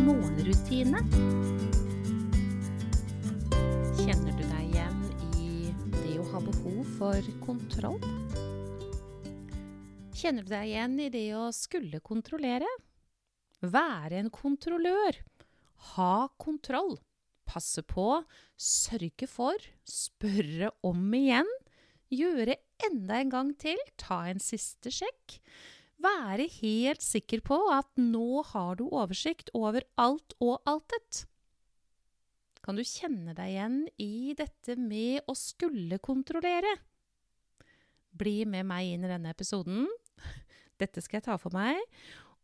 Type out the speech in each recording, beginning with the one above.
morgenrutine. Kjenner du deg igjen i det å ha behov for kontroll? Kjenner du deg igjen i det å skulle kontrollere? Være en kontrollør. Ha kontroll. Passe på. Sørge for. Spørre om igjen. Gjøre enda en gang til. Ta en siste sjekk. Være helt sikker på at nå har du oversikt over alt og altet. Kan du kjenne deg igjen i dette med å skulle kontrollere? Bli med meg inn i denne episoden. Dette skal jeg ta for meg,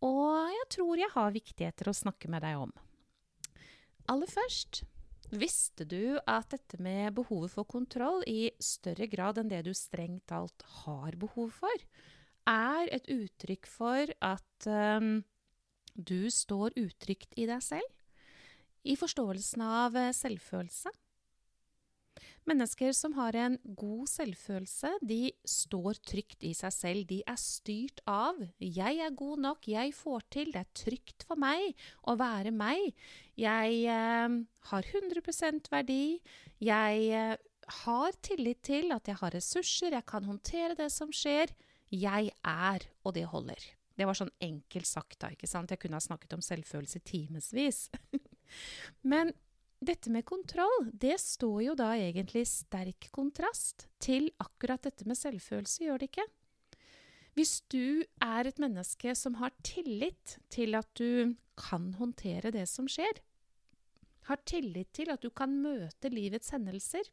og jeg tror jeg har viktigheter å snakke med deg om. Aller først Visste du at dette med behovet for kontroll i større grad enn det du strengt talt har behov for, er et uttrykk for at um, du står utrygt i deg selv? I forståelsen av selvfølelse? Mennesker som har en god selvfølelse, de står trygt i seg selv. De er styrt av 'jeg er god nok, jeg får til', det er trygt for meg å være meg. Jeg eh, har 100 verdi. Jeg eh, har tillit til at jeg har ressurser, jeg kan håndtere det som skjer. Jeg er, og det holder. Det var sånn enkelt sagt, da. ikke sant? Jeg kunne ha snakket om selvfølelse i timevis. Men dette med kontroll, det står jo da egentlig i sterk kontrast til akkurat dette med selvfølelse, gjør det ikke? Hvis du er et menneske som har tillit til at du kan håndtere det som skjer, har tillit til at du kan møte livets hendelser,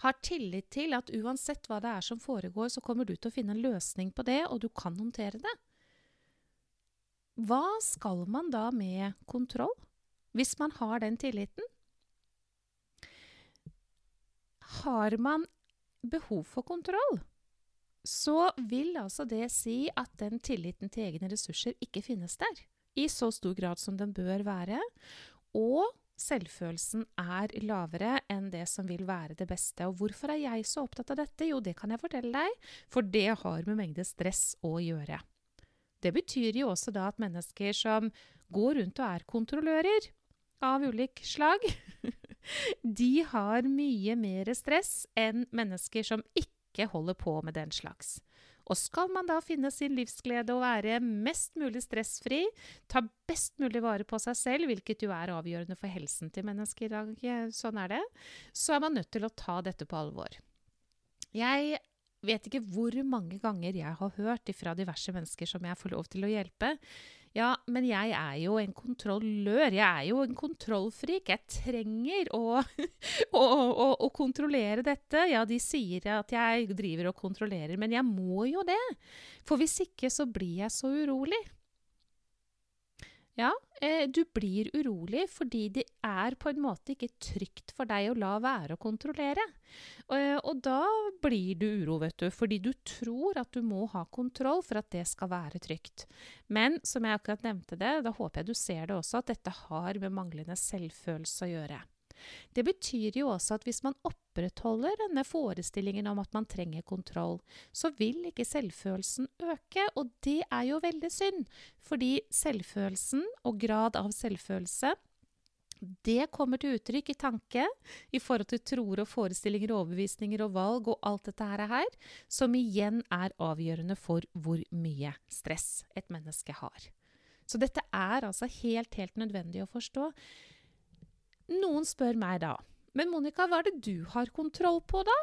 har tillit til at uansett hva det er som foregår, så kommer du til å finne en løsning på det, og du kan håndtere det. Hva skal man da med kontroll? hvis man har den tilliten? Har man behov for kontroll, så vil altså det si at den tilliten til egne ressurser ikke finnes der i så stor grad som den bør være, og selvfølelsen er lavere enn det som vil være det beste. Og hvorfor er jeg så opptatt av dette? Jo, det kan jeg fortelle deg, for det har med mengde stress å gjøre. Det betyr jo også da at mennesker som går rundt og er kontrollører, av ulik slag, de har mye mer stress enn mennesker som ikke holder på med den slags. Og skal man da finne sin livsglede og være mest mulig stressfri, ta best mulig vare på seg selv, hvilket jo er avgjørende for helsen til mennesker i dag, sånn er det, så er man nødt til å ta dette på alvor. Jeg vet ikke hvor mange ganger jeg har hørt fra diverse mennesker som jeg får lov til å hjelpe, ja, men jeg er jo en kontrollør. Jeg er jo en kontrollfrik. Jeg trenger å, å, å, å, kontrollere dette. Ja, de sier at jeg driver og kontrollerer, men jeg må jo det. For hvis ikke så blir jeg så urolig. Ja, eh, du blir urolig fordi det er på en måte ikke trygt for deg å la være å kontrollere. Eh, og da blir du uro, vet du, fordi du tror at du må ha kontroll for at det skal være trygt. Men som jeg akkurat nevnte det, da håper jeg du ser det også, at dette har med manglende selvfølelse å gjøre. Det betyr jo også at hvis man opprettholder denne forestillingen om at man trenger kontroll, så vil ikke selvfølelsen øke, og det er jo veldig synd. Fordi selvfølelsen og grad av selvfølelse det kommer til uttrykk i tanke i forhold til troer og forestillinger, overbevisninger og valg og alt dette her, som igjen er avgjørende for hvor mye stress et menneske har. Så dette er altså helt, helt nødvendig å forstå. Noen spør meg da Men Monica, hva er det du har kontroll på, da?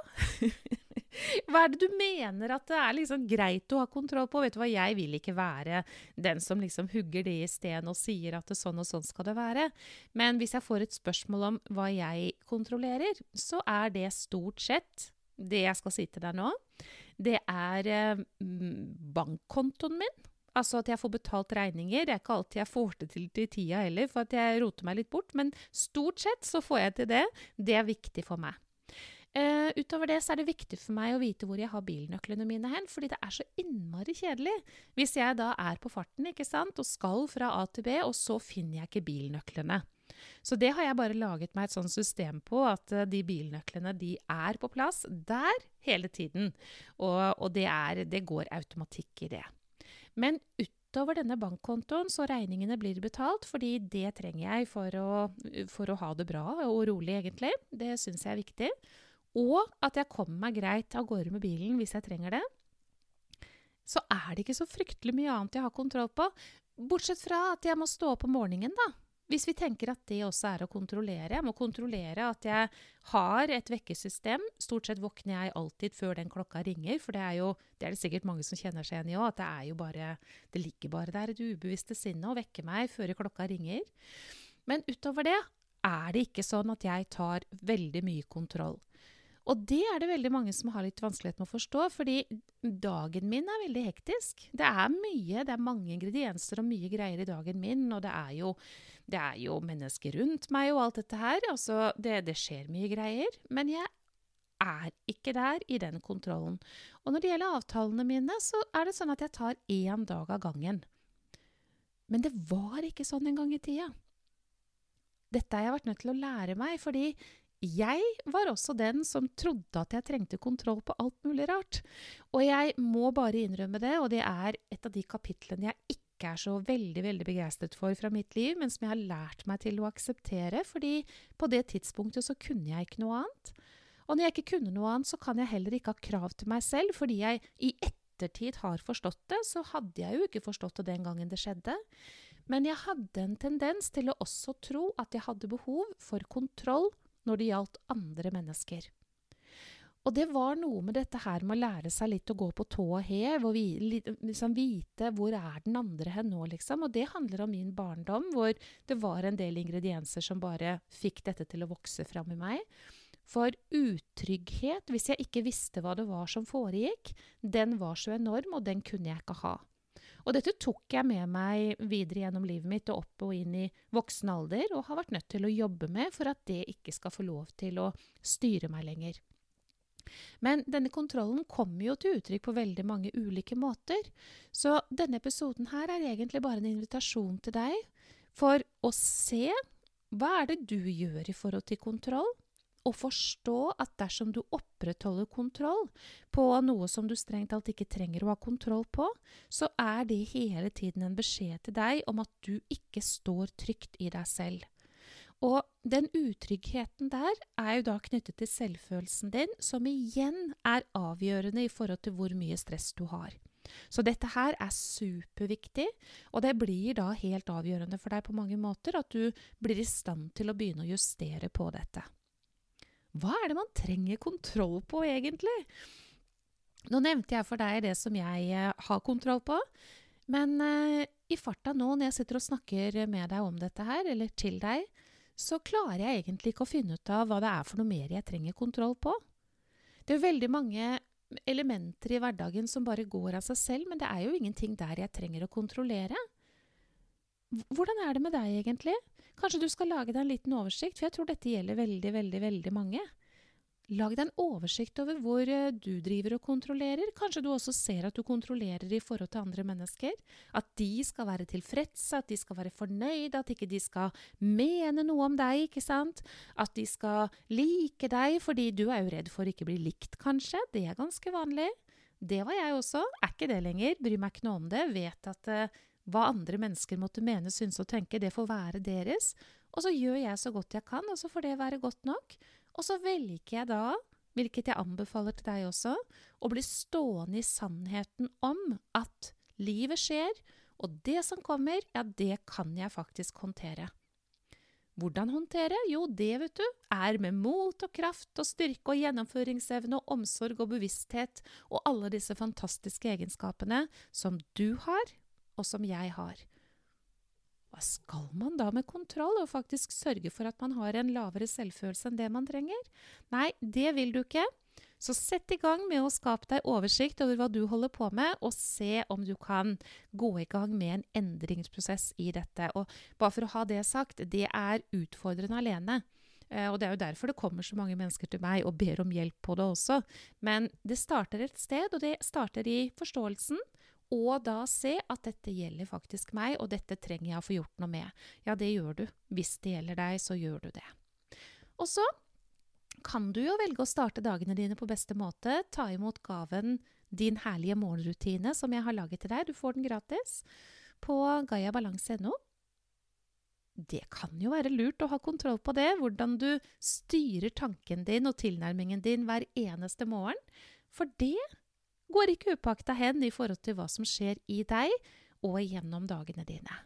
hva er det du mener at det er liksom greit å ha kontroll på? Vet du hva, Jeg vil ikke være den som liksom hugger det i sten og sier at det sånn og sånn skal det være. Men hvis jeg får et spørsmål om hva jeg kontrollerer, så er det stort sett det jeg skal si til deg nå. Det er eh, bankkontoen min. Altså at jeg får betalt regninger. Det er ikke alltid jeg får det til til tida heller, for at jeg roter meg litt bort. Men stort sett så får jeg til det. Det er viktig for meg. Uh, utover det så er det viktig for meg å vite hvor jeg har bilnøklene mine hen, fordi det er så innmari kjedelig hvis jeg da er på farten ikke sant, og skal fra A til B, og så finner jeg ikke bilnøklene. Så det har jeg bare laget meg et sånt system på, at uh, de bilnøklene de er på plass der hele tiden. Og, og det, er, det går automatikk i det. Men utover denne bankkontoen så regningene blir betalt, fordi det trenger jeg for å, for å ha det bra og rolig, egentlig. Det syns jeg er viktig. Og at jeg kommer meg greit av gårde med bilen hvis jeg trenger det. Så er det ikke så fryktelig mye annet jeg har kontroll på. Bortsett fra at jeg må stå opp om morgenen, da. Hvis vi tenker at det også er å kontrollere. Jeg må kontrollere at jeg har et vekkesystem. Stort sett våkner jeg alltid før den klokka ringer, for det er jo det er det sikkert mange som kjenner seg igjen i òg, at det er jo bare Det ligger bare der, det ubevisste sinnet, å vekke meg før klokka ringer. Men utover det er det ikke sånn at jeg tar veldig mye kontroll. Og det er det veldig mange som har litt vanskelighet med å forstå, fordi dagen min er veldig hektisk. Det er mye, det er mange ingredienser og mye greier i dagen min, og det er jo, det er jo mennesker rundt meg og alt dette her. Altså, det, det skjer mye greier. Men jeg er ikke der i den kontrollen. Og når det gjelder avtalene mine, så er det sånn at jeg tar én dag av gangen. Men det var ikke sånn en gang i tida. Dette har jeg vært nødt til å lære meg, fordi jeg var også den som trodde at jeg trengte kontroll på alt mulig rart. Og jeg må bare innrømme det, og det er et av de kapitlene jeg ikke er så veldig veldig begeistret for fra mitt liv, men som jeg har lært meg til å akseptere, fordi på det tidspunktet så kunne jeg ikke noe annet. Og når jeg ikke kunne noe annet, så kan jeg heller ikke ha krav til meg selv, fordi jeg i ettertid har forstått det, så hadde jeg jo ikke forstått det den gangen det skjedde. Men jeg hadde en tendens til å også tro at jeg hadde behov for kontroll når det gjaldt andre mennesker. Og det var noe med dette her med å lære seg litt å gå på tå og hev, og liksom vite hvor er den andre hen nå, liksom. Og det handler om min barndom, hvor det var en del ingredienser som bare fikk dette til å vokse fram i meg. For utrygghet, hvis jeg ikke visste hva det var som foregikk, den var så enorm, og den kunne jeg ikke ha. Og dette tok jeg med meg videre gjennom livet mitt og opp og inn i voksen alder, og har vært nødt til å jobbe med for at det ikke skal få lov til å styre meg lenger. Men denne kontrollen kommer jo til uttrykk på veldig mange ulike måter, så denne episoden her er egentlig bare en invitasjon til deg for å se hva er det du gjør i forhold til kontroll, å forstå at dersom du opprettholder kontroll på noe som du strengt talt ikke trenger å ha kontroll på, så er det hele tiden en beskjed til deg om at du ikke står trygt i deg selv. Og den utryggheten der er jo da knyttet til selvfølelsen din, som igjen er avgjørende i forhold til hvor mye stress du har. Så dette her er superviktig, og det blir da helt avgjørende for deg på mange måter at du blir i stand til å begynne å justere på dette. Hva er det man trenger kontroll på, egentlig? Nå nevnte jeg for deg det som jeg eh, har kontroll på. Men eh, i farta nå, når jeg sitter og snakker med deg om dette her, eller til deg, så klarer jeg egentlig ikke å finne ut av hva det er for noe mer jeg trenger kontroll på. Det er jo veldig mange elementer i hverdagen som bare går av seg selv, men det er jo ingenting der jeg trenger å kontrollere. Hvordan er det med deg, egentlig? Kanskje du skal lage deg en liten oversikt, for jeg tror dette gjelder veldig, veldig, veldig mange. Lag deg en oversikt over hvor eh, du driver og kontrollerer. Kanskje du også ser at du kontrollerer i forhold til andre mennesker. At de skal være tilfredse, at de skal være fornøyde, at ikke de skal mene noe om deg, ikke sant? At de skal like deg, fordi du er jo redd for å ikke bli likt, kanskje. Det er ganske vanlig. Det var jeg også. Er ikke det lenger. Bryr meg ikke noe om det. Vet at uh, hva andre mennesker måtte mene, synes og tenke, det får være deres. Og så gjør jeg så godt jeg kan, og så får det være godt nok. Og så velger jeg da, hvilket jeg anbefaler til deg også, å bli stående i sannheten om at livet skjer, og det som kommer, ja, det kan jeg faktisk håndtere. Hvordan håndtere? Jo, det, vet du, er med mot og kraft og styrke og gjennomføringsevne og omsorg og bevissthet og alle disse fantastiske egenskapene som du har, og som jeg har. Hva skal man da med kontroll, og faktisk sørge for at man har en lavere selvfølelse enn det man trenger? Nei, det vil du ikke. Så sett i gang med å skape deg oversikt over hva du holder på med, og se om du kan gå i gang med en endringsprosess i dette. Og bare for å ha det sagt, det er utfordrende alene. Eh, og det er jo derfor det kommer så mange mennesker til meg og ber om hjelp på det også. Men det starter et sted, og det starter i forståelsen. Og da se at dette gjelder faktisk meg, og dette trenger jeg å få gjort noe med. Ja, det gjør du. Hvis det gjelder deg, så gjør du det. Og så kan du jo velge å starte dagene dine på beste måte. Ta imot gaven Din herlige morgenrutine, som jeg har laget til deg. Du får den gratis på gaiabalanse.no det kan jo være lurt å ha kontroll på det, hvordan du styrer tanken din og tilnærmingen din hver eneste morgen. For det går ikke upakta hen i forhold til hva som skjer i deg og gjennom dagene dine.